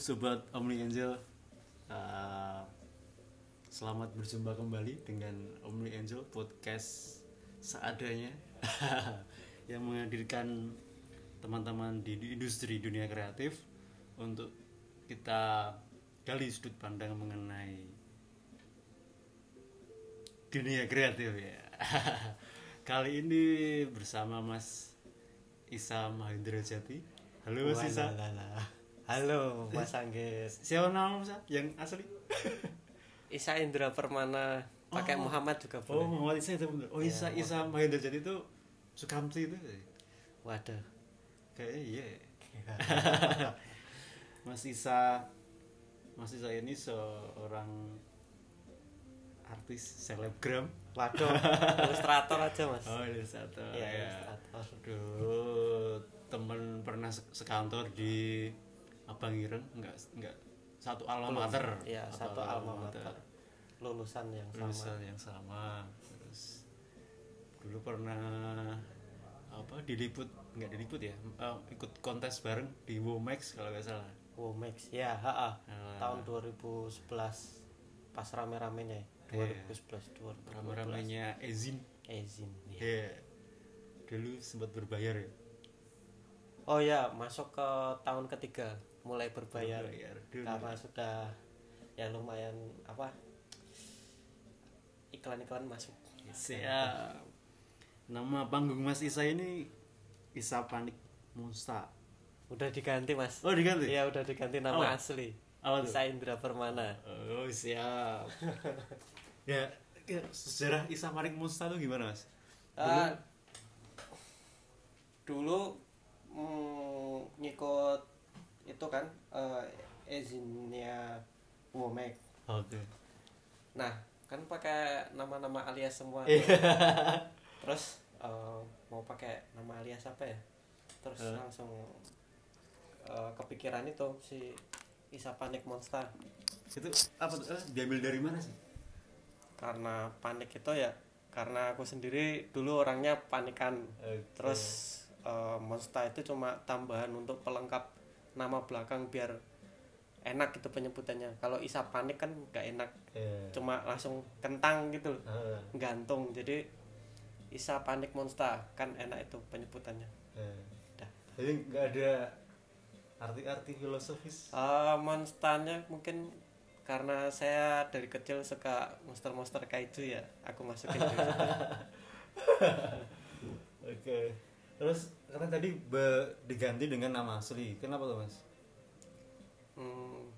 sobat Omni Angel. Uh, selamat berjumpa kembali dengan Omni Angel podcast seadanya yang menghadirkan teman-teman di, industri dunia kreatif untuk kita gali sudut pandang mengenai dunia kreatif ya. Kali ini bersama Mas Isa Mahendra Jati. Halo Mas Isa. Halo Mas Anggis. Siapa nama Mas yang asli? Isa Indra Permana pakai Oh. Muhammad juga Oh, boleh. Muhammad Isa itu bener. Oh, Isa Iya, Isa Mahendra Jati itu Sukamti itu. Waduh. Kayaknya iya. Mas Isa Mas Isa ini seorang artis selebgram. Waduh, ilustrator aja Mas. Oh, ilustrator. Iya, ya. ilustrator. Dulu temen pernah se- sekantor di Abang Ireng, enggak enggak satu alma mater. Iya, satu alma mater. Lulusan yang sama. lulusan yang sama terus dulu pernah apa diliput nggak diliput ya eh, ikut kontes bareng di Womex kalau nggak salah Womex. Ya, ha Ah. Tahun 2011 pas rame-ramenya ya. Iya. 2011 2012. rame-ramenya Ezin Ezin. ya. ya dulu sempat berbayar ya Oh ya, masuk ke tahun ketiga mulai berbayar. Berbayar. Dulu. Karena sudah ya lumayan apa? Iklan-iklan masuk. siap nama panggung Mas Isa ini Isa Panik Monsta Udah diganti mas oh diganti Iya udah diganti nama Apa? asli Apa tuh? Isa Indra Permana oh siap ya, ya sejarah Isa Panik Monsta itu gimana mas Ah, Dulu mm, ngikut itu kan eh, izinnya Womek oke. Nah kan pakai nama-nama alias semua. Iya. Terus eh, mau pakai nama alias apa ya? Terus Eh. langsung eh, kepikiran itu si Isa Panik Monster. Itu apa tuh? Eh, diambil dari mana sih? Karena panik itu ya karena aku sendiri dulu orangnya panikan. Terus eh, monster itu cuma tambahan untuk pelengkap nama belakang biar enak gitu penyebutannya. Kalau Isa panik kan nggak enak. Eh, cuma langsung kentang gitu. Loh, eh, gantung. Jadi Isa panik monster kan enak itu penyebutannya. Eh. Dah. jadi nggak ada arti-arti filosofis? Eh, monsternya mungkin karena saya dari kecil suka monster-monster kaiju ya. Aku masukin di situ. terus karena tadi be- diganti dengan nama asli kenapa tuh mas Hmm,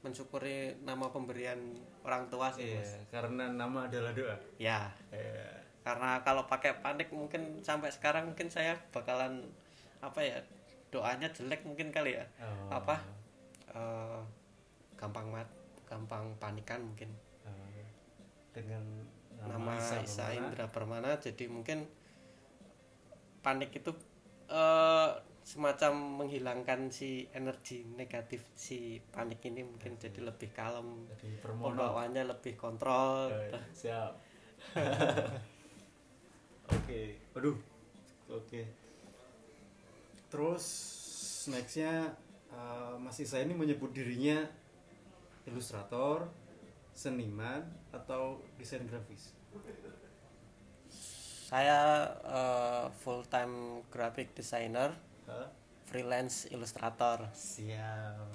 mensyukuri nama pemberian orang tua sih iya Mas. karena nama adalah doa ya Iya. karena kalau pakai panik mungkin sampai sekarang mungkin saya bakalan apa ya doanya jelek mungkin kali ya Oh. apa eh, gampang mat gampang panikan mungkin Eh, dengan nama, Isa Isa. Indra Permana jadi mungkin panik itu eh, semacam menghilangkan si energi negatif si panik ini mungkin jadi lebih kalem pembawaannya lebih kontrol. Eh, siap. Oke. Aduh. Oke. Terus nextnya eh, Mas Isa ini menyebut dirinya ilustrator seniman atau desain grafis saya full time graphic designer Hah? freelance ilustrator siap.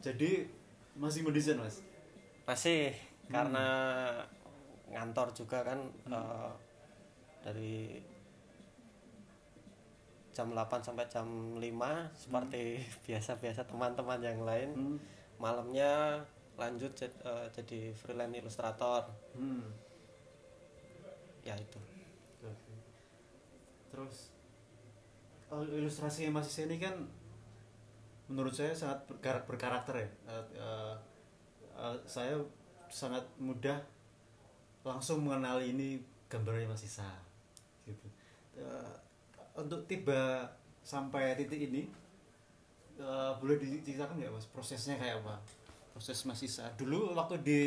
Jadi masih mendesain mas? Masih karena ngantor juga kan eh, dari jam 8 sampai jam 5 seperti biasa-biasa teman-teman yang lain. Hmm. malamnya lanjut eh, jadi freelance ilustrator Hmm. Ya itu. Terus ilustrasi Mas Isa ini kan menurut saya sangat berkar- berkarakter ya. Eh, eh, eh, saya sangat mudah langsung mengenali ini gambarnya Mas Isa. Gitu. Eh, untuk tiba sampai titik ini eh, boleh diceritakan nggak Mas prosesnya kayak apa? Proses Mas Isa. Dulu waktu di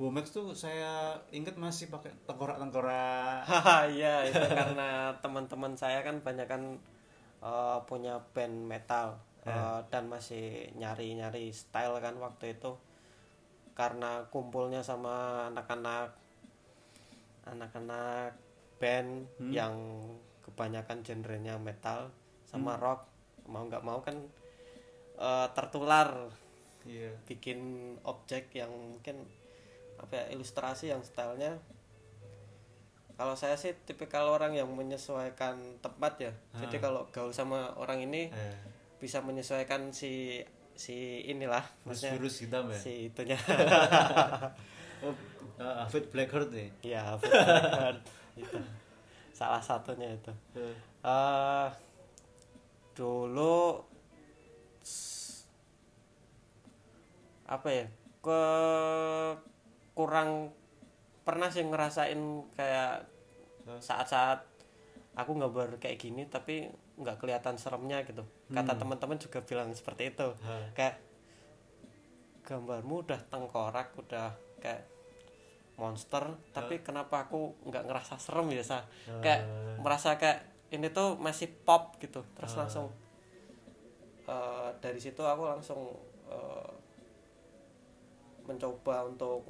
Womex tuh saya inget masih pakai tengkorak-tengkorak. Haha, iya itu karena teman-teman saya kan banyak kan eh, punya band metal uh, dan masih nyari-nyari style kan waktu itu. Karena kumpulnya sama anak-anak anak-anak band Hmm. yang kebanyakan genrenya metal sama Hmm. rock. Mau nggak mau kan uh, tertular. Iya. Bikin objek yang mungkin apa ya ilustrasi yang stylenya. Kalau saya sih tipikal orang yang menyesuaikan tempat ya. Jadi Ah. kalau gaul sama orang ini eh, bisa menyesuaikan si si inilah virus virus hitam ya si itunya. Oh, uh, Blackheart nih. Ya benar. itu. Salah satunya itu. Eh. Dulu apa ya ke kurang pernah sih ngerasain kayak saat-saat aku gambar kayak gini tapi nggak kelihatan seremnya gitu. Kata Hmm. teman-teman juga bilang seperti itu. Ha, kayak gambarmu udah tengkorak udah kayak monster tapi kenapa aku nggak ngerasa serem ya sa kayak merasa kayak ini tuh masih pop gitu. Terus Ah. langsung eh, dari situ aku langsung eh, mencoba untuk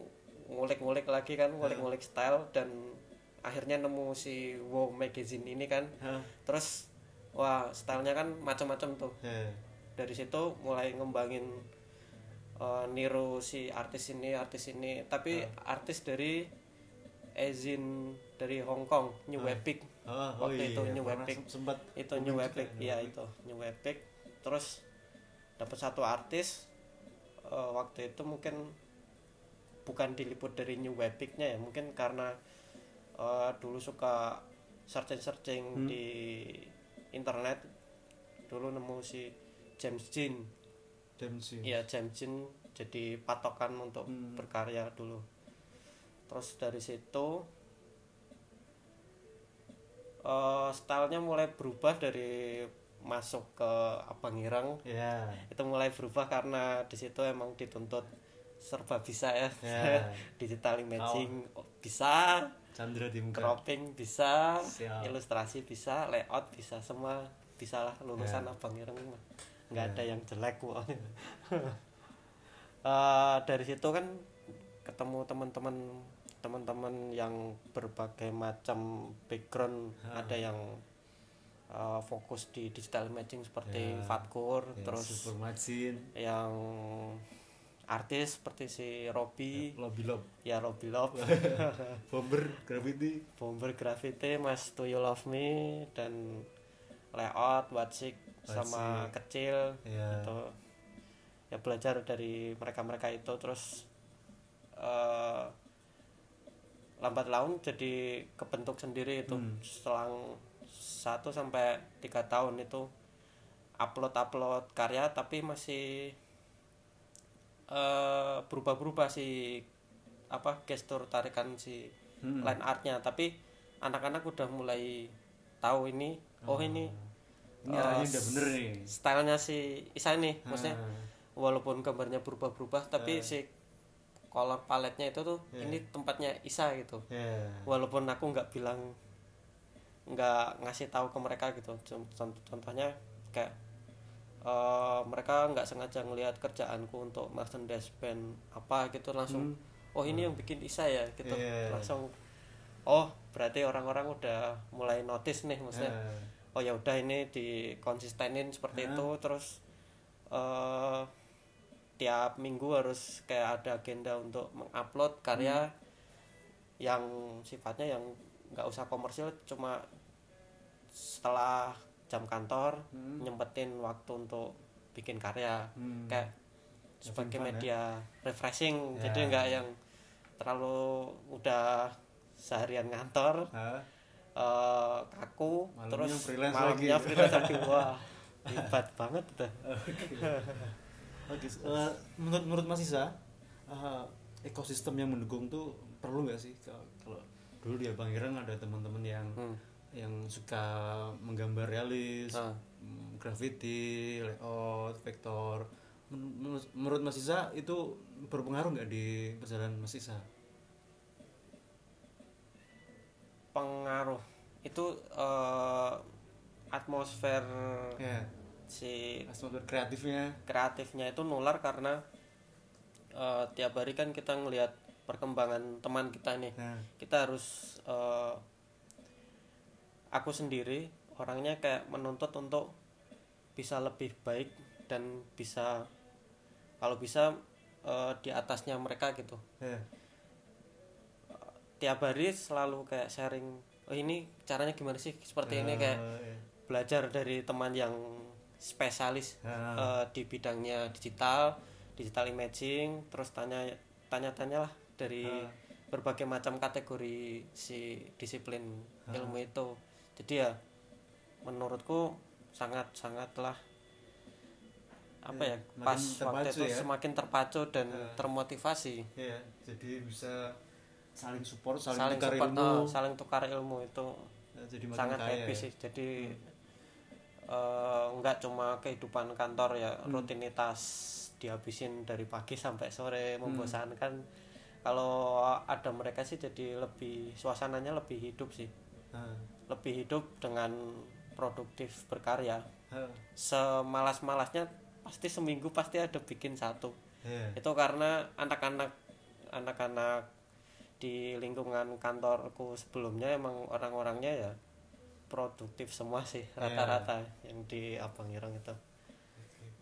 ngulik-ngulik lagi kan ngulik-ngulik style dan akhirnya nemu si Wow Magazine ini kan. Ha, terus wah stylenya kan macam-macam tuh. Eh, dari situ mulai ngembangin eh, niru si artis ini artis ini. Tapi artis dari Ezin dari Hong Kong New Ah. Epic. Oh, Waktu itu New pernah Epic. sem- sempat itu New juga, Epic. New ya itu. New Epic. Terus dapat satu artis eh, waktu itu mungkin bukan diliput dari New Epicnya ya mungkin karena eh, dulu suka searching searching Hmm. di internet. Dulu nemu si James Jean. Dempsey ya James Jean jadi patokan untuk Hmm. berkarya dulu. Terus dari situ eh stylenya mulai berubah dari masuk ke Abang Ireng. Ya itu mulai berubah karena di situ emang dituntut serba bisa ya Ya. digital imaging oh, bisa Chandra di muka cropping bisa Siap. ilustrasi bisa layout bisa semua bisa lah lulusan Ya. Abang Ireng mah nggak Ya. ada yang jelek kok Eh, dari situ kan ketemu teman-teman teman-teman yang berbagai macam background Ha. ada yang eh, fokus di digital imaging seperti Ya. Fatkur Ya, terus yang artis seperti si Robby Lobby Lob ya Robby Love. Bomber Gravity. Bomber Graffiti Mas Do You Love Me dan layout Watsik sama kecil ya itu ya belajar dari mereka-mereka itu terus eh, lambat laun jadi kebentuk sendiri itu. Hmm. selang satu sampai tiga tahun itu upload upload karya tapi masih eh, berubah-berubah si apa gestur tarikan si Hmm. line artnya. Tapi anak-anak udah mulai tahu ini oh ini ini eh, arahnya udah bener nih. stylenya si Isa nih maksudnya. Ah, walaupun gambarnya berubah-berubah tapi Eh. si color paletnya itu tuh Ya. ini tempatnya Isa gitu. Ya walaupun aku nggak bilang nggak ngasih tahu ke mereka gitu. Con- con- contohnya kayak eh, mereka nggak sengaja ngelihat kerjaanku untuk merchandise band apa gitu langsung Hmm. oh ini yang bikin Isa ya gitu Iya. langsung oh berarti orang-orang udah mulai notice nih maksudnya Eh, oh ya udah ini dikonsistenin seperti Hah? itu terus eh tiap minggu harus kayak ada agenda untuk mengupload karya Hmm. yang sifatnya yang nggak usah komersil cuma setelah jam kantor Hmm. nyempetin waktu untuk bikin karya hmm. kayak sebagai fun, ya? media refreshing Ya. jadi nggak yang terlalu udah seharian ngantor Ah, eh, kaku Malamnya terus freelance malamnya lagi. freelance lagi wah hebat banget tuh Oke, eh, menurut menurut Mas Isa, eh, ekosistem yang mendukung tuh perlu nggak sih kalau kalau dulu di Abang Ireng ada teman-teman yang Hmm. Yang suka menggambar realis, Ah. mm, graffiti, layout, vektor. Men- Menurut, menurut Mas Isa itu berpengaruh nggak di perjalanan Mas Isa? pengaruh itu eh, atmosfer Ya, si atmosfer kreatifnya kreatifnya itu nular karena uh, tiap hari kan kita ngelihat perkembangan teman kita nih nah, kita harus uh, aku sendiri orangnya kayak menuntut untuk bisa lebih baik dan bisa kalau bisa uh, di atasnya mereka gitu ya. tiap hari selalu kayak sharing oh ini caranya gimana sih seperti ini kayak Oh, iya. belajar dari teman yang spesialis eh, di bidangnya digital digital imaging terus tanya tanya-tanya lah dari Ah. berbagai macam kategori si disiplin Ah. ilmu itu jadi ya menurutku sangat sangatlah apa Ya, ya pas waktu itu ya. semakin terpacu dan Ah. termotivasi Iya, jadi bisa saling support saling, saling tukar support ilmu eh, saling tukar ilmu itu Ya, jadi sangat kaya happy ya. sih jadi eh, nggak cuma kehidupan kantor ya Hmm. rutinitas dihabisin dari pagi sampai sore Hmm. membosankan kalau ada mereka sih jadi lebih suasananya lebih hidup sih Ah, lebih hidup dengan produktif berkarya semalas-malasnya pasti seminggu pasti ada bikin satu iya. itu karena anak-anak anak-anak di lingkungan kantorku sebelumnya emang orang-orangnya ya produktif semua sih Iya. rata-rata yang di Abang Ireng itu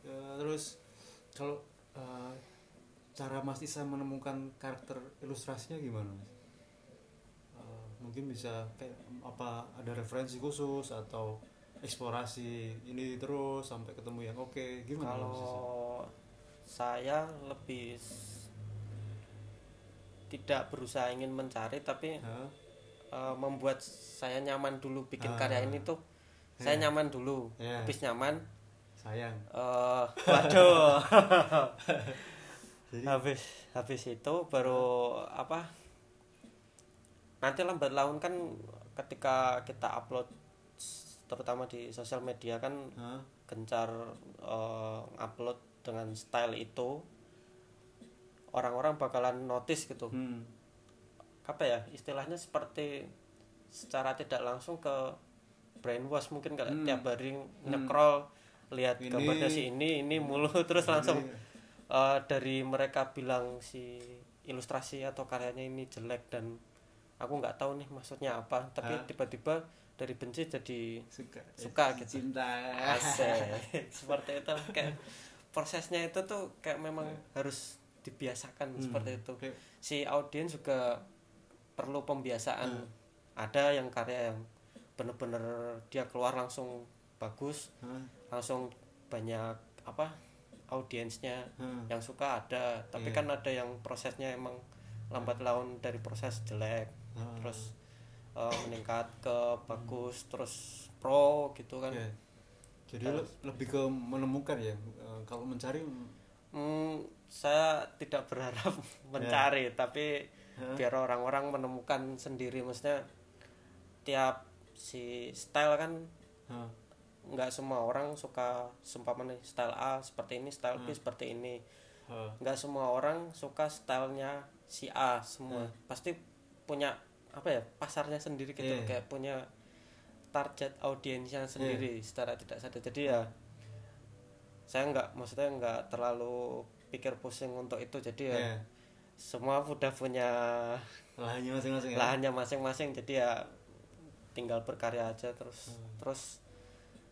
Eh, terus kalau eh, cara Mas Isa menemukan karakter ilustrasinya gimana Mas? Mungkin bisa kayak apa ada referensi khusus atau eksplorasi ini terus sampai ketemu yang oke gimana kalau saya lebih tidak berusaha ingin mencari tapi Hah? eh, membuat saya nyaman dulu bikin Ah. karya ini tuh saya Iya. nyaman dulu Iya. habis nyaman sayang eh waduh jadi habis habis itu baru apa nanti lambat laun kan ketika kita upload terutama di sosial media kan Hah? gencar eh, upload dengan style itu orang-orang bakalan notice gitu Hmm. apa ya istilahnya seperti secara tidak langsung ke brainwash mungkin kalau Hmm. tiap hari Hmm. lihat Ini- gambarnya si ini ini mulu terus langsung Jadi, eh, dari mereka bilang si ilustrasi atau karyanya ini jelek dan aku nggak tahu nih maksudnya apa tapi tiba-tiba dari benci jadi suka Suka Eh, gitu. cinta asik seperti itu kayak prosesnya itu tuh kayak memang harus dibiasakan Hmm. seperti itu si audiens juga perlu pembiasaan Hmm. ada yang karya yang bener-bener dia keluar langsung bagus hah? langsung banyak apa audiensnya Hah? yang suka ada tapi Iya. kan ada yang prosesnya emang lambat laun dari proses jelek Hah? terus eh, meningkat ke bagus terus pro gitu kan Iya. jadi le- lebih ke menemukan ya Eh, kalau mencari Hmm, saya tidak berharap mencari tapi Hah? biar orang-orang menemukan sendiri maksudnya tiap si style kan hah? nggak semua orang suka seumpama nih style A seperti ini style B Hmm. seperti ini hah? nggak semua orang suka stylenya si A semua Hmm. pasti punya apa ya pasarnya sendiri gitu Iya. kayak punya target audiensnya sendiri secara tidak sadar jadi ya saya nggak maksudnya nggak terlalu pikir pusing untuk itu jadi ya Iya. semua udah punya lahannya masing-masing ya lahannya masing-masing jadi ya tinggal berkarya aja terus Hmm. terus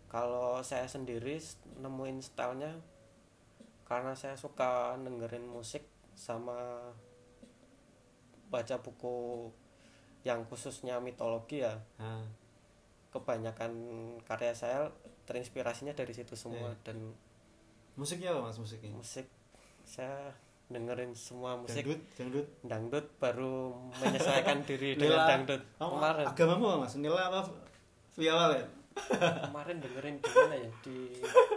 kalau saya sendiri nemuin stylenya karena saya suka dengerin musik sama baca buku yang khususnya mitologi ya. Hah? kebanyakan karya saya terinspirasinya dari situ semua Iya. dan musiknya apa mas musiknya musik. Saya dengerin semua musik. Dangdut dangdut. Dangdut baru menyesuaikan diri dengan dangdut. Oh, kemarin. Agamamu apa mas? Nila apa via ya kemarin dengerin di mana ya? Di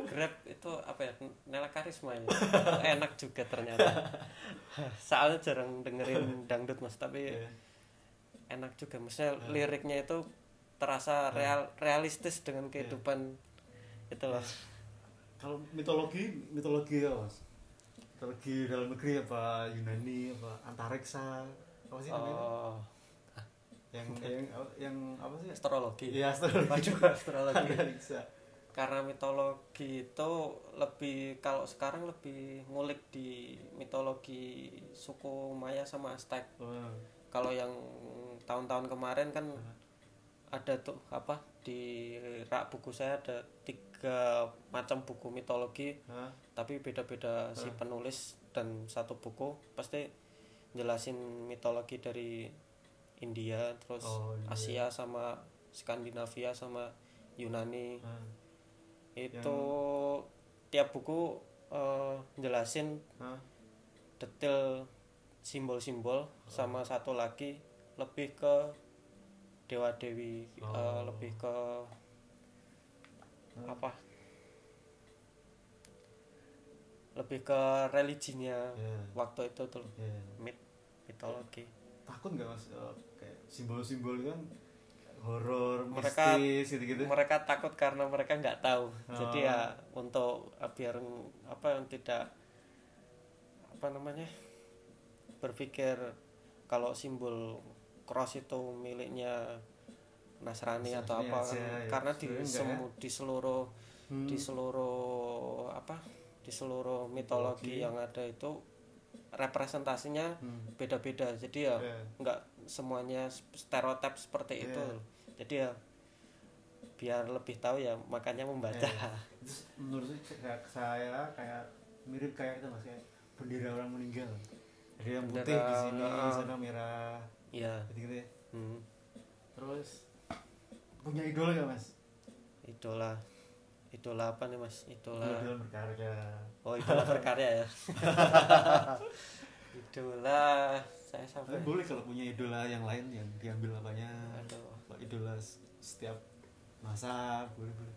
grab itu apa ya? Nela Karisma ya. Enak juga ternyata. Soalnya jarang dengerin dangdut mas tapi Iya. Enak juga. Maksudnya liriknya itu terasa real realistis dengan kehidupan itu loh kalau mitologi mitologi ya mas? Mitologi dalam negeri apa Yunani apa antariksa? Apa sih namanya oh. Yang yang yang apa sih? Astrologi. Iya astrologi. Waduh, astrologi. Antariksa. Karena mitologi itu lebih kalau sekarang lebih ngulik di mitologi suku Maya sama Aztec. Oh, kalau yang tahun-tahun kemarin kan ada tuh apa di rak buku saya ada tiga macam buku mitologi hah? tapi beda-beda si penulis dan satu buku pasti jelasin mitologi dari India terus Oh, iya. Asia sama Skandinavia sama Yunani hah? itu tiap buku eh, jelasin hah? detail simbol-simbol sama satu lagi lebih ke dewa dewi Oh. lebih ke apa? Lebih ke religinya. Ya, waktu itu tuh ya. mit mitologi. Takut nggak mas? Eh, kayak simbol-simbol kan horor Mereka- mistis gitu-gitu. mereka takut karena mereka nggak tahu. Jadi Oh. ya untuk eh, biar apa yang tidak apa namanya berpikir kalau simbol cross itu miliknya Nasrani atau apa aja, ya. karena di semu di seluruh Hmm. di seluruh apa di seluruh mitologi Mitologi. yang ada itu representasinya Hmm. beda-beda jadi ya Ya. nggak semuanya stereotip seperti itu Iya. jadi ya biar lebih tahu ya makanya membaca. Terus menurut saya kayak, saya kayak mirip kayak itu mas kayak bendera orang meninggal jadi yang putih di sini heeh. sana merah Iya. Gitu, -gitu ya hmm, terus punya idola gak mas? Idola. Idola apa nih mas? Idola. Idola berkarya. Oh idola berkarya ya? Idola. Saya tapi sampai boleh kalau punya idola yang lain yang diambil apanya aduh. Idola setiap masa boleh boleh.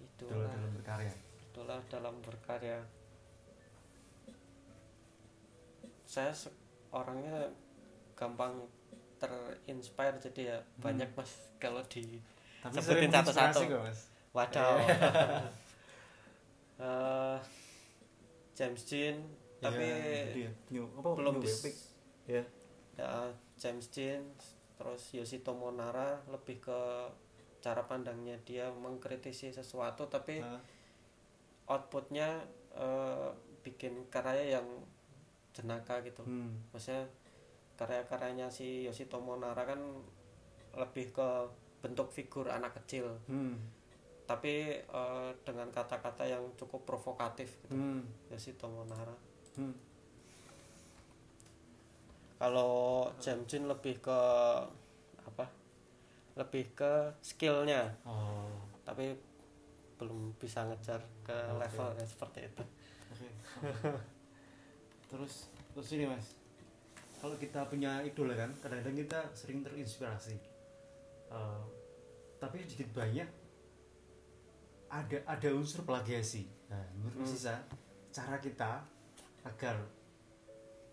Idola. Idola dalam berkarya. Idola dalam berkarya. Saya orangnya gampang terinspire jadi ya banyak mas kalau di tapi Sebutin satu-satu. Waduh. Eh, James Dean tapi Iya, itu dia. New, apa, belum new bis- epic ya James Dean terus Yoshito Monara lebih ke cara pandangnya dia mengkritisi sesuatu tapi Nah, outputnya eh, bikin karya yang jenaka gitu hmm. maksudnya karya-karyanya si Yoshito Monara kan lebih ke bentuk figur anak kecil Hmm. tapi eh, dengan kata-kata yang cukup provokatif gitu Hmm. Yoshito Monara Hmm. kalau Dean lebih ke apa lebih ke skillnya oh tapi belum bisa ngejar ke Oke. level seperti itu oke terus terus ini mas kalau kita punya idola kan kadang-kadang kita sering terinspirasi. Eh, tapi sedikit banyak ada ada unsur plagiasi. Nah menurut Hmm. Isa cara kita agar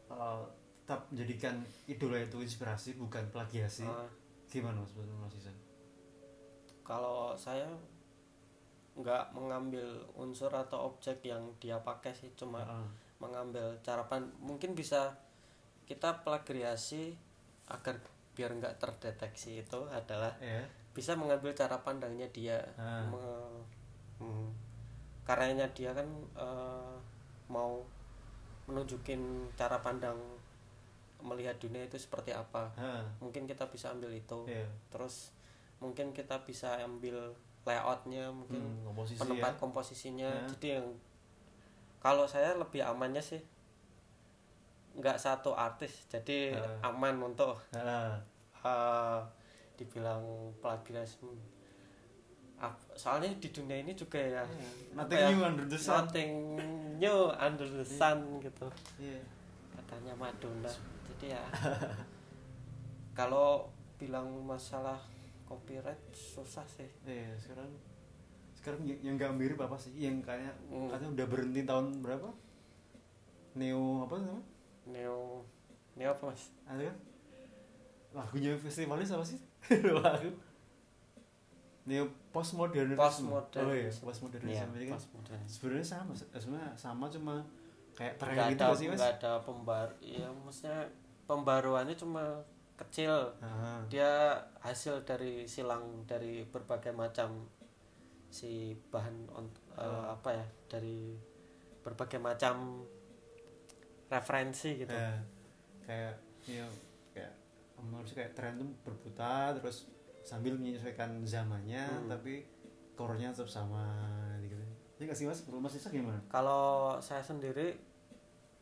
eh, tetap menjadikan idola itu inspirasi bukan plagiasi Eh, gimana mas? Mas Isa kalau saya nggak mengambil unsur atau objek yang dia pakai sih cuma Heeh. mengambil cara pan mungkin bisa kita plagiasi agar biar nggak terdeteksi itu adalah ya bisa mengambil cara pandangnya dia Ah. Me- hmm, karyanya dia kan eh, mau menunjukin cara pandang melihat dunia itu seperti apa Heeh. mungkin kita bisa ambil itu Iya. terus mungkin kita bisa ambil layoutnya mungkin Hmm, komposisi penempat ya. komposisinya Ya. jadi yang kalau saya lebih amannya sih nggak satu artis jadi Ya. aman untuk Heeh. eh, dibilang plagiarisme soalnya di dunia ini juga ya Nothing apa ya, new under the sun. nothing new under the sun gitu Iya. katanya Madonna jadi ya kalau bilang masalah copyright susah sih Iya, sekarang sekarang yang, nggak mirip apa sih? Yang kayak Hmm. katanya udah berhenti tahun berapa? Neo apa namanya? Neo neo apa mas Ada kan? Lagunya festivalis apa sih? Lagu Neo postmodernism. Postmodernism. Oh iya, postmodernism. Iya, Jadi kan postmodern. sebenarnya sama, sebenarnya sama cuma kayak tren gitu ada sih mas? nggak ada pembar ya maksudnya pembaruannya cuma kecil Ah, dia hasil dari silang dari berbagai macam si bahan on, eh, Oh. apa ya dari berbagai macam referensi gitu Ya, kayak ya kayak menurut saya kayak tren tuh berputar terus sambil menyesuaikan zamannya Hmm. tapi core-nya tetap sama gitu. Ya nggak sih mas? Mas Isa gimana? kalau saya sendiri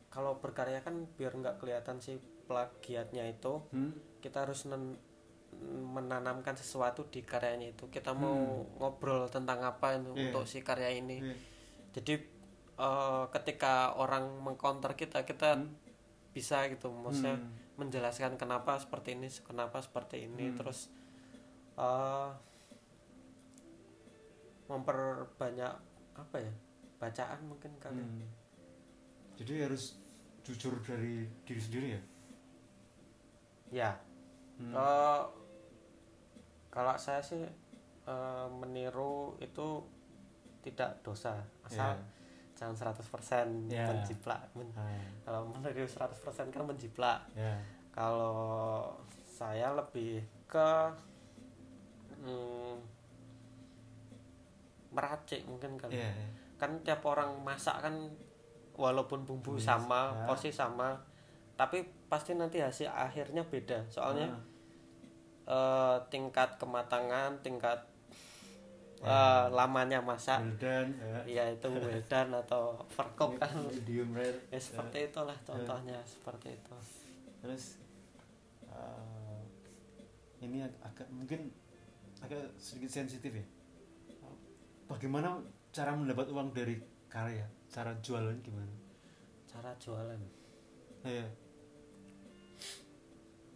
kalau berkarya kan biar nggak kelihatan si plagiatnya itu Hmm? kita harus menanamkan sesuatu di karyanya itu kita mau ngobrol tentang apa itu Iya. untuk si karya ini Iya. jadi eh, ketika orang mengcounter kita kita Hmm? bisa gitu maksudnya Hmm. menjelaskan kenapa seperti ini kenapa seperti ini Hmm. terus eh, memperbanyak apa ya bacaan mungkin kali Hmm. Jadi harus jujur dari diri sendiri ya. ya Hmm. Eh, kalau saya sih eh, meniru itu tidak dosa asal Ya. Jangan 100% Ya. menjiplak Men- Ah, kalau meniru 100% kan menjiplak ya. kalau saya lebih ke mm, meracik mungkin kali Iya. kan tiap orang masak kan walaupun bumbu Bumbunya sama sama. porsi sama tapi pasti nanti hasil akhirnya beda soalnya Ah, eh, tingkat kematangan tingkat Ya. eh, lamanya masak. Well done, ya. ya itu done atau overcook kan. Medium rare. ya seperti itulah contohnya seperti itu. Terus eh, ini ag- agak mungkin agak sedikit sensitif ya. Bagaimana cara mendapat uang dari karya? Cara jualan gimana? Cara jualan? Ya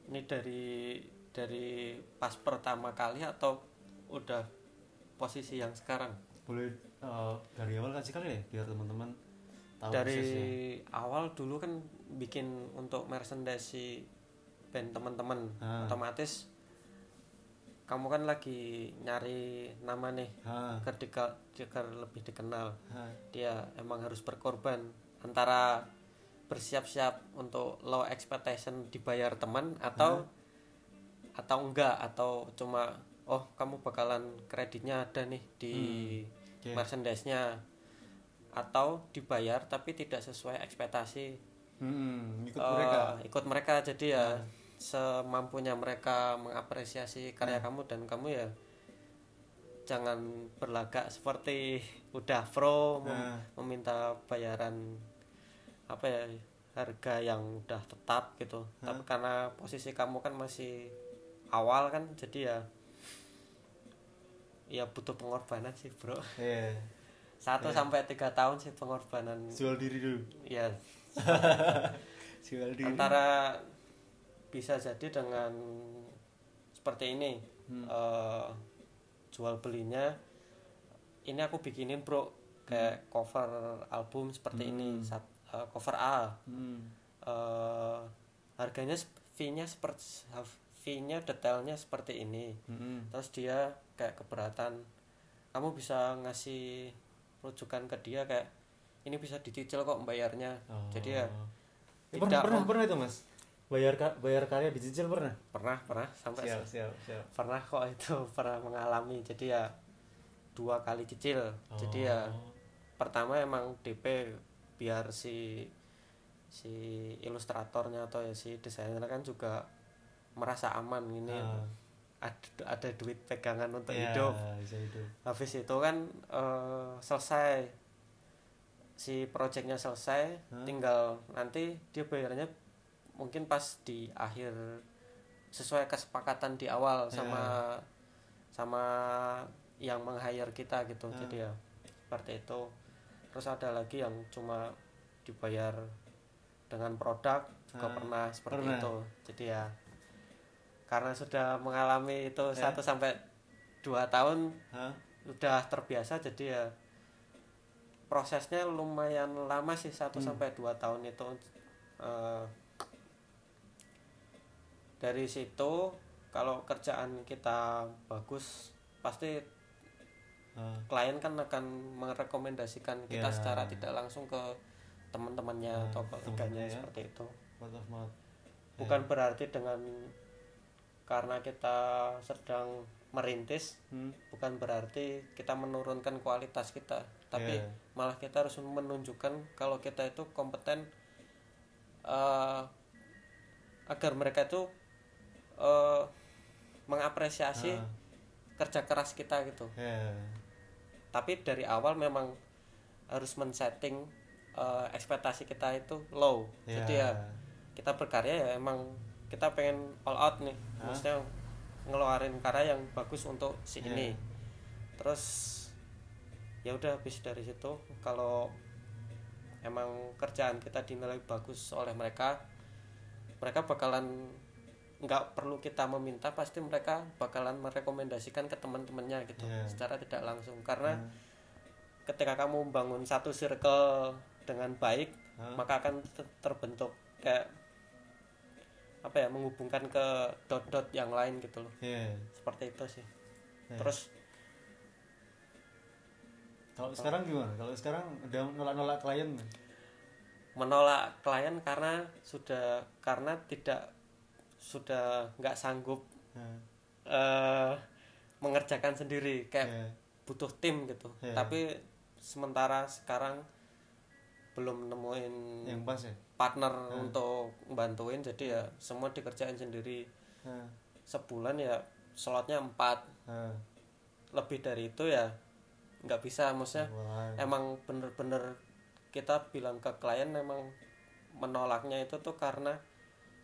ini dari dari pas pertama kali atau udah posisi yang sekarang? Boleh eh, dari awal kasih kali ya? Biar teman-teman tahu dari prosesnya. awal dulu kan bikin untuk merchandise band teman-teman Ah. otomatis kamu kan lagi nyari nama nih ha, dika- agar lebih dikenal. Ha, dia emang harus berkorban antara bersiap-siap untuk low expectation dibayar teman atau atau enggak atau cuma oh kamu bakalan kreditnya ada nih di Oke. merchandise-nya. Atau dibayar tapi tidak sesuai ekspektasi. Hmm, ikut Eh, mereka ikut mereka. Jadi ya semampunya mereka mengapresiasi karya kamu dan kamu ya jangan berlagak seperti udah pro mem- Nah. meminta bayaran apa ya harga yang udah tetap gitu. Tapi karena posisi kamu kan masih awal kan jadi ya ya butuh pengorbanan sih bro. Ya satu sampai tiga tahun sih pengorbanan. Jual diri dulu. Ya jual diri. Antara bisa jadi dengan seperti ini Hmm. eh, jual belinya ini aku bikinin bro kayak cover album seperti ini Hmm. Sat- eh, cover A. Hmm. eh, harganya fee-nya seperti fee-nya detailnya seperti ini. Hmm. terus dia kayak keberatan. Kamu bisa ngasih rujukan ke dia kayak ini bisa dicicil kok bayarnya. Oh. jadi ya tidak pernah, pernah, pernah itu mas? Bayar bayar karya dicicil pernah? Pernah pernah sampai siap siap siap. pernah kok itu pernah mengalami. Jadi ya dua kali cicil. Jadi ya Oh. pertama emang DP biar si si ilustratornya atau ya si desainer kan juga merasa aman ini Ah. ada, ada duit pegangan untuk Ya, hidup bisa hidup habis itu kan eh, selesai si projectnya selesai Hah? tinggal nanti dia bayarnya mungkin pas di akhir sesuai kesepakatan di awal Ya. sama sama yang meng hire kita gitu Hah. jadi ya seperti itu terus ada lagi yang cuma dibayar dengan produk juga Hah. pernah seperti Pernah. itu jadi ya karena sudah mengalami itu Ya. satu sampai dua tahun Hah? udah terbiasa jadi ya prosesnya lumayan lama sih satu Hmm. sampai dua tahun itu Eh, dari situ kalau kerjaan kita bagus pasti Ah. klien kan akan merekomendasikan kita Ya. secara tidak langsung ke teman-temannya Ah, atau koleganya ya. seperti itu bukan berarti dengan karena kita sedang merintis Hmm. bukan berarti kita menurunkan kualitas kita tapi Iya. malah kita harus menunjukkan kalau kita itu kompeten eh, agar mereka itu eh, mengapresiasi Ah. kerja keras kita gitu Ya. tapi dari awal memang harus men-setting eh, ekspektasi kita itu low Ya. jadi ya kita berkarya ya emang kita pengen all out nih Hah? maksudnya ngeluarin karya yang bagus untuk si Iya. ini terus ya udah habis dari situ kalau emang kerjaan kita dinilai bagus oleh mereka mereka bakalan nggak perlu kita meminta pasti mereka bakalan merekomendasikan ke teman-temannya gitu Iya. secara tidak langsung karena Hmm. ketika kamu membangun satu circle dengan baik Hah? maka akan ter- terbentuk kayak apa ya menghubungkan ke dot-dot yang lain gitu loh Iya. seperti itu sih Iya. terus Kalau sekarang gimana? Kalau sekarang udah nolak-nolak klien menolak klien karena sudah karena tidak sudah nggak sanggup Nah, eh mengerjakan sendiri kayak iya. butuh tim gitu Iya. tapi sementara sekarang belum nemuin Yang pas ya? Partner Hmm. untuk bantuin jadi ya semua dikerjain sendiri Nah, sebulan ya slotnya empat nah. lebih dari itu ya nggak bisa maksudnya Wah. emang bener-bener kita bilang ke klien memang menolaknya itu tuh karena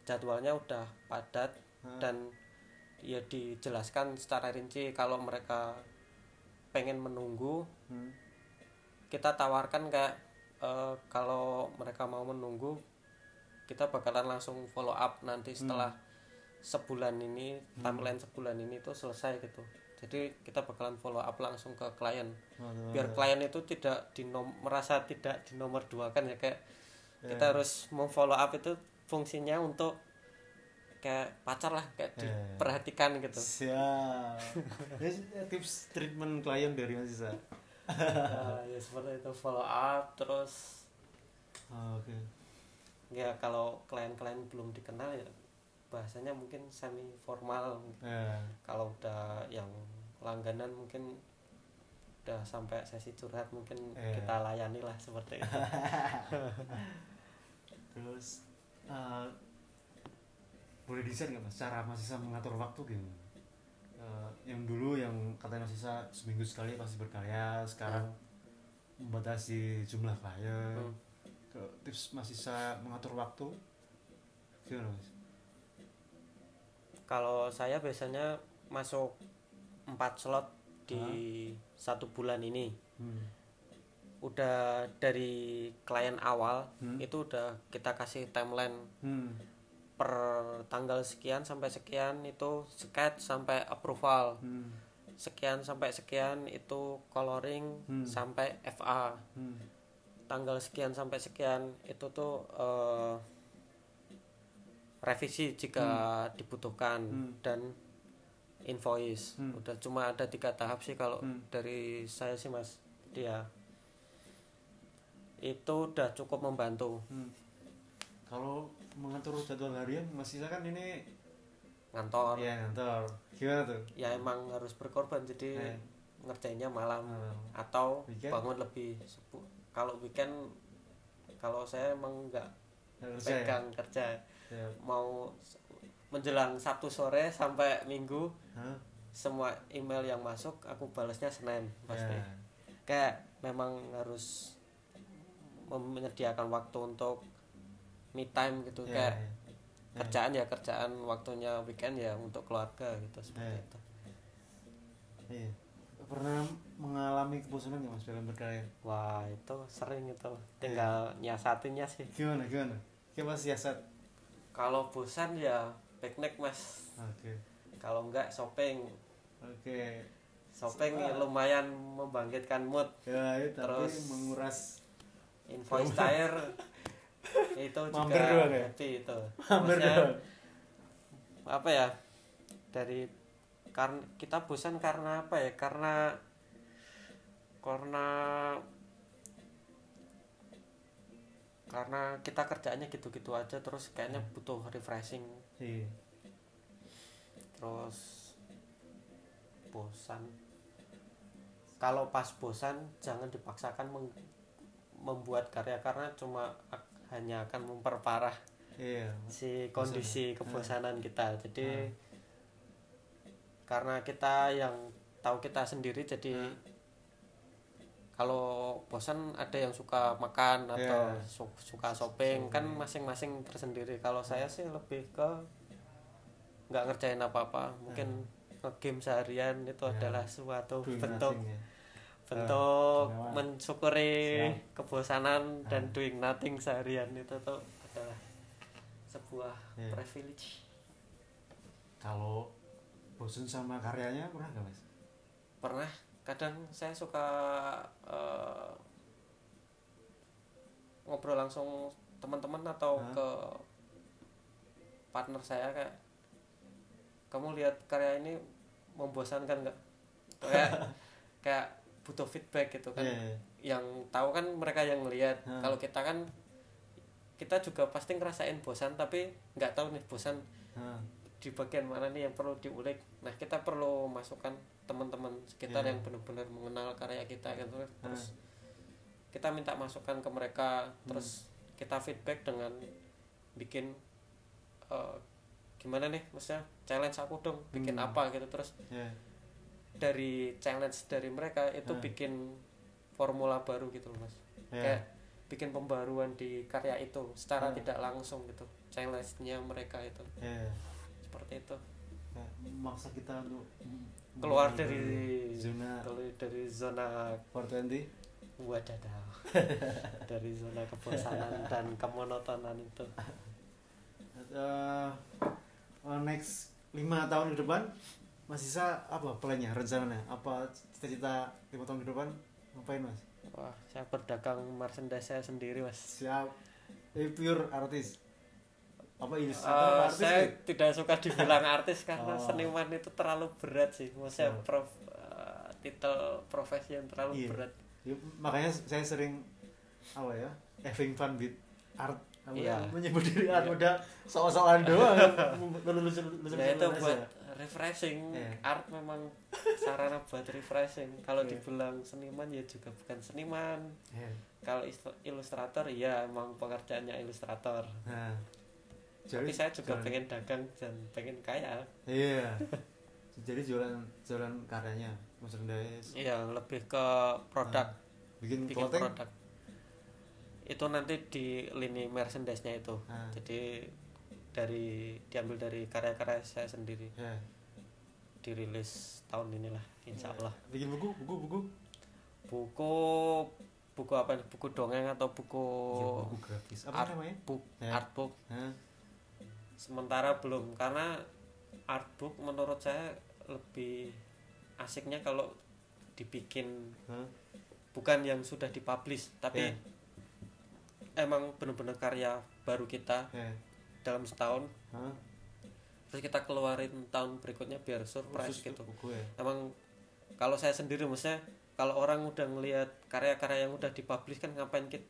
jadwalnya udah padat Hmm. dan ya dijelaskan secara rinci kalau mereka pengen menunggu Hmm. kita tawarkan kayak eh, kalau mereka mau menunggu kita bakalan langsung follow up nanti setelah sebulan ini timeline sebulan ini tuh selesai gitu jadi kita bakalan follow up langsung ke klien Waduh, biar klien itu tidak dinom merasa tidak dinomor dua kan ya kayak Ya. kita harus memfollow up itu fungsinya untuk kayak pacar lah kayak Ya. diperhatikan gitu Siap. Ini tips treatment klien dari Mas Isa. Nah, ya seperti itu follow up terus Oh, Oke. ya kalau klien-klien belum dikenal ya bahasanya mungkin semi formal Ya. kalau udah yang langganan mungkin udah sampai sesi curhat mungkin Iya. kita layani lah seperti itu Terus eh, boleh desain nggak mas cara Mas Isa mengatur waktu gimana? Eh, yang dulu yang katanya Mas Isa seminggu sekali pasti berkarya, sekarang membatasi jumlah klien. Hmm. Ke tips Mas Isa mengatur waktu gimana mas? kalau saya biasanya masuk empat slot di satu bulan ini Hmm. udah dari klien awal Hmm. itu udah kita kasih timeline Hmm. Per tanggal sekian sampai sekian itu sketch sampai approval Hmm. sekian sampai sekian itu coloring Hmm. sampai FA Hmm. tanggal sekian sampai sekian itu tuh eh, revisi jika dibutuhkan Hmm. dan invoice Hmm. udah cuma ada tiga tahap sih kalau Hmm. dari saya sih mas dia itu udah cukup membantu Hmm. Kalau mengatur jadwal harian Mas Isa kan ini ngantor ya ngantor. Gimana tuh? ya emang harus berkorban jadi Eh. ngerjainnya malam Malam. atau Weekend? bangun lebih kalau weekend kalau saya emang nggak kerja ya? pegang kerja Ya. mau s- menjelang Sabtu sore sampai Minggu Hah? semua email yang masuk aku balasnya Senin pasti Ya. kayak memang harus menyediakan waktu untuk me time gitu Ya, kayak ya. kerjaan ya kerjaan waktunya weekend ya untuk keluarga gitu seperti Ya. itu Iya. Pernah mengalami kebosanan nggak mas dalam berkarya? wah itu sering itu tinggal nyiasatinnya sih Gimana gimana? Mas siasat. kalau bosan ya piknik mas Oke. kalau enggak shopping Oke. shopping Wah. lumayan membangkitkan mood Ya, itu tapi Terus- menguras invoice cair itu Mampir juga doang ya? happy itu Maksudnya, doang. apa ya dari karena kita bosan karena apa ya karena karena karena kita kerjaannya gitu-gitu aja terus kayaknya butuh refreshing Iya. terus bosan kalau pas bosan jangan dipaksakan membuat karya karena cuma ak- hanya akan memperparah iya si kondisi Bosan. kebosanan kita jadi Hmm. karena kita yang tahu kita sendiri jadi Hmm. kalau bosan ada yang suka makan atau Iya. su- suka shopping kan Shopping. masing-masing tersendiri kalau saya sih lebih ke nggak ngerjain apa-apa mungkin game seharian itu Ya. adalah suatu Doing bentuk nothing, ya. Bentuk gimana? mensyukuri Siap. kebosanan dan Ah. doing nothing seharian itu tuh adalah sebuah Iya. privilege kalau bosen sama karyanya pernah gak mas pernah kadang saya suka eh, ngobrol langsung teman-teman atau ke partner saya kayak kamu lihat karya ini membosankan nggak kayak kayak butuh feedback gitu kan Iya, iya. yang tahu kan mereka yang ngelihat Hmm. kalau kita kan kita juga pasti ngerasain bosan tapi nggak tahu nih bosan Hah, di bagian mana nih yang perlu diulik nah kita perlu masukkan teman-teman sekitar Iya. yang benar-benar mengenal karya kita gitu terus kita minta masukan ke mereka terus kita feedback dengan bikin eh, gimana nih maksudnya challenge aku dong bikin Hmm. apa gitu terus iya. Dari challenge dari mereka itu Hmm. bikin formula baru gitu loh mas Iya. kayak bikin pembaruan di karya itu secara Hmm. tidak langsung gitu challenge-nya mereka itu Iya. seperti itu Kayak memaksa kita untuk keluar dari zona keluar dari zona 420 wadadah dari zona kebosanan dan kemonotonan itu eh, next lima tahun ke depan Mas Isa apa plannya rencananya? Apa cita-cita lima tahun ke depan? Ngapain mas? Wah saya berdagang merchandise saya sendiri mas. Siap. Eh, pure artis. Apa ilustrator apa artis saya nih? tidak suka dibilang artis karena Oh. seniman itu terlalu berat sih. Maksudnya Oh. prof eh, titel profesi yang terlalu Iya. berat. Ya, makanya saya sering apa ya having fun with art. Iya. menyebut diri art udah soal-soalan doang. Lalu lucu lucu ya itu buat refreshing. Iya. art memang sarana buat refreshing. Kalau Iya. dibilang seniman ya juga bukan seniman. Ya. kalau ilustrator ya emang pekerjaannya ilustrator. Nah. Tapi saya juga jualan- pengen dagang dan pengen kaya. Iya. Jadi jualan jualan karyanya merchandise iya lebih ke produk. Bikin bikin clothing? produk. Itu nanti di lini merchandise-nya itu. Ah. jadi dari diambil dari karya-karya saya sendiri ya dirilis tahun inilah insya Allah bikin buku buku buku buku buku apa nih? buku dongeng atau buku Iya, buku grafis apa art namanya book Ya. art book Hah? sementara belum karena art book menurut saya lebih asiknya kalau dibikin Hah? bukan yang sudah dipublish tapi Ya. emang benar-benar karya baru kita ya dalam setahun Hah? terus kita keluarin tahun berikutnya biar surprise Khusus gitu ya emang kalau saya sendiri maksudnya kalau orang udah ngelihat karya-karya yang udah dipublish kan ngapain kita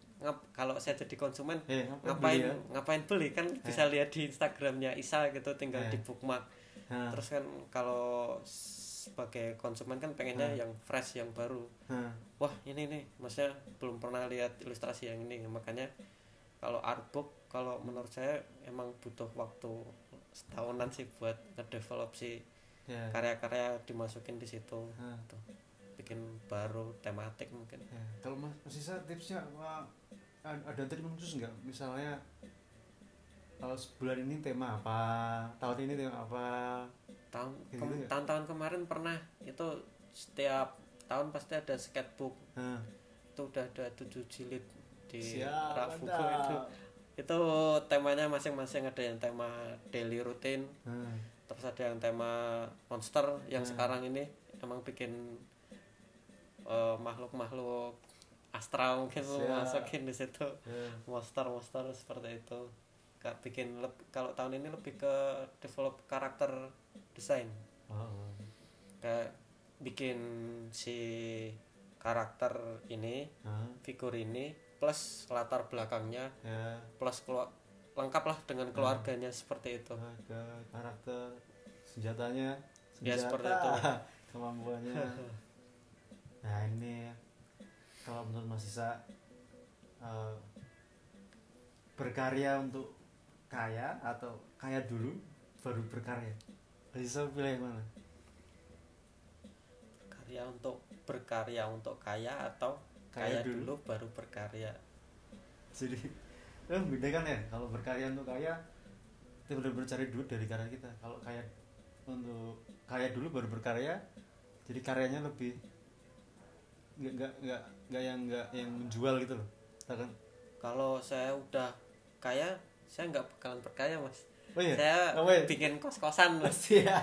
kalau saya jadi konsumen Eh, ngapain beli ya? ngapain beli kan bisa lihat di Instagramnya Isa gitu tinggal Eh. di bookmark Hah? terus kan kalau sebagai konsumen kan pengennya Hmm. yang fresh yang baru Hah? wah ini nih maksudnya belum pernah lihat ilustrasi yang ini makanya kalau artbook kalau menurut saya emang butuh waktu setahunan sih buat ngedevelop si ya. karya-karya dimasukin di situ Hah? tuh bikin baru tematik mungkin. Ya, kalau mas Mas Isa tipsnya ada trik khusus nggak? Misalnya kalau sebulan ini tema apa tahun ini tema apa? Tahun gitu ya? tahun-tahun kemarin pernah itu setiap tahun pasti ada sketchbook. Hah, itu udah ada tujuh jilid di siap rak buku itu. mantap. Itu temanya masing-masing ada yang tema daily routine Hah, terus ada yang tema monster yang Hmm. sekarang ini emang bikin eh, makhluk-makhluk astral mungkin Siap. masukin di situ. Ya. monster-monster seperti itu. Kak bikin kalau tahun ini lebih ke develop karakter desain. Oh, kayak bikin si karakter ini Hah, figur ini plus latar belakangnya ya. plus keluar lengkap lah dengan keluarganya seperti itu. Ada karakter senjatanya. Ya, senjata, seperti itu. kemampuannya. Nah ini kalau menurut Mas Isa eh, berkarya untuk kaya atau kaya dulu baru berkarya? Mas Isa pilih yang mana? Karya untuk berkarya untuk kaya atau Kaya kaya, dulu. dulu. baru berkarya jadi eh, beda kan ya kalau berkarya untuk kaya kita benar-benar cari duit dari karya kita kalau kaya untuk kaya dulu baru berkarya jadi karyanya lebih nggak nggak nggak nggak yang nggak yang menjual gitu loh kan kalau saya udah kaya saya nggak bakalan berkaya mas oh iya saya Oh, iya. bikin kos kosan mas Iya.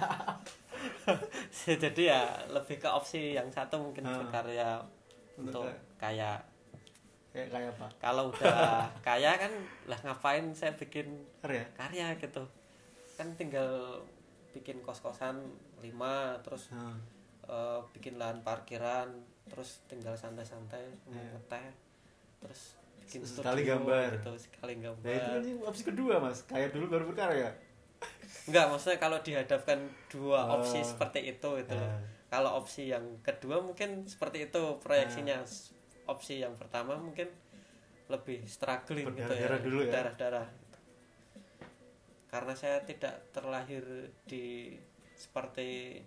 jadi ya lebih ke opsi yang satu mungkin Ah. berkarya Untuk kaya kayak kayak apa kalau udah kaya kan lah ngapain saya bikin karya karya gitu kan tinggal bikin kos kosan lima terus Hmm. eh, bikin lahan parkiran terus tinggal santai-santai Iya. ngeteh terus bikin Sekali studio gambar. gitu sekali nah itu gambar kan opsi kedua mas kaya dulu baru berkarya enggak maksudnya kalau dihadapkan dua Oh. opsi seperti itu itu loh. Kalau opsi yang kedua mungkin seperti itu proyeksinya. Opsi yang pertama mungkin lebih struggling gitu ya dulu ya. darah-darah karena saya tidak terlahir di seperti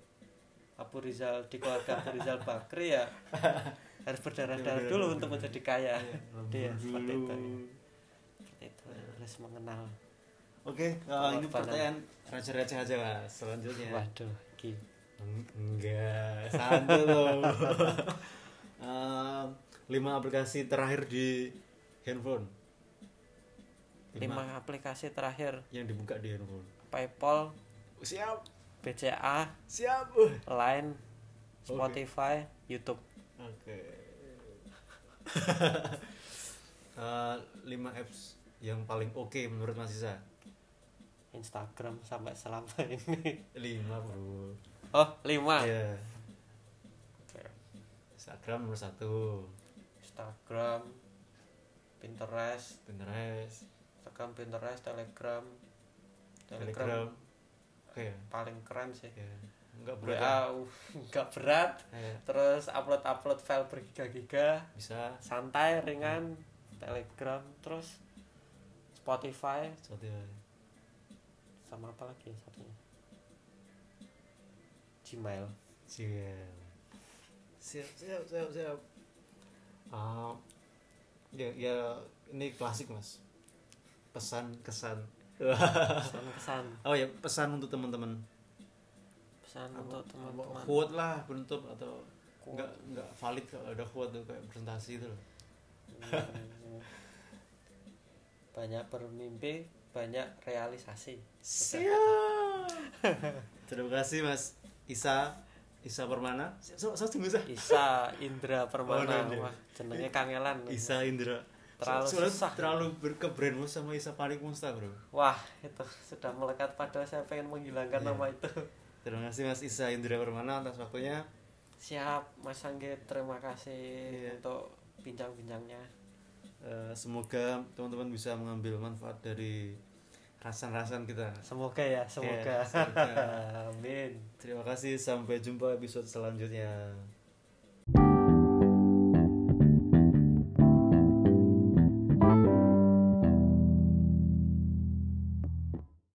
Abu Rizal di keluarga Abu Rizal Bakri ya harus berdarah-darah dulu untuk menjadi kaya. Dia seperti itu seperti itu harus mengenal oke eh, ini pertanyaan receh-receh aja mas selanjutnya. Waduh Eng- Enggak, santai. Em, lima aplikasi terakhir di handphone. lima aplikasi terakhir yang dibuka di handphone. PayPal Siap, BCA siap. Line Spotify YouTube Oke. Eh, lima apps yang paling oke menurut Mas Isa. Instagram sampai selama ini Lima bro. Oh lima Iya. Instagram nomor satu. Instagram Pinterest Pinterest, Instagram Pinterest Telegram Telegram. Telegram Oke. paling keren sih Ya. Enggak berat. ya? WA uh, berat Eh, terus upload upload file bergiga-giga bisa santai ringan Telegram terus Spotify Spotify. sama apa lagi satunya Gmail Siap. Siap, siap, siap, siap. Ah, ya, ya ini klasik mas. Pesan kesan. pesan kesan oh ya pesan untuk teman-teman. pesan Apa- untuk teman-teman Quote lah penutup atau Quote. enggak enggak valid kalau ada quote tuh kayak presentasi itu loh. Banyak bermimpi banyak realisasi Siap. Terima kasih mas Isa Isa Permana. So, so, tunggu Isa. Isa Indra Permana Oh, wah jenenge kangelan Isa Indra. Terlalu So- susah. Terlalu berkebrand sama Isa Paling Musta bro. wah itu sudah melekat pada saya pengen menghilangkan Iya. nama itu Terima kasih Mas Isa Indra Permana atas waktunya. siap Mas Angge terima kasih Iya. untuk bincang-bincangnya Eh, semoga teman-teman bisa mengambil manfaat dari rasan-rasan kita. semoga ya semoga Iya, semoga. amin Terima kasih sampai jumpa episode selanjutnya.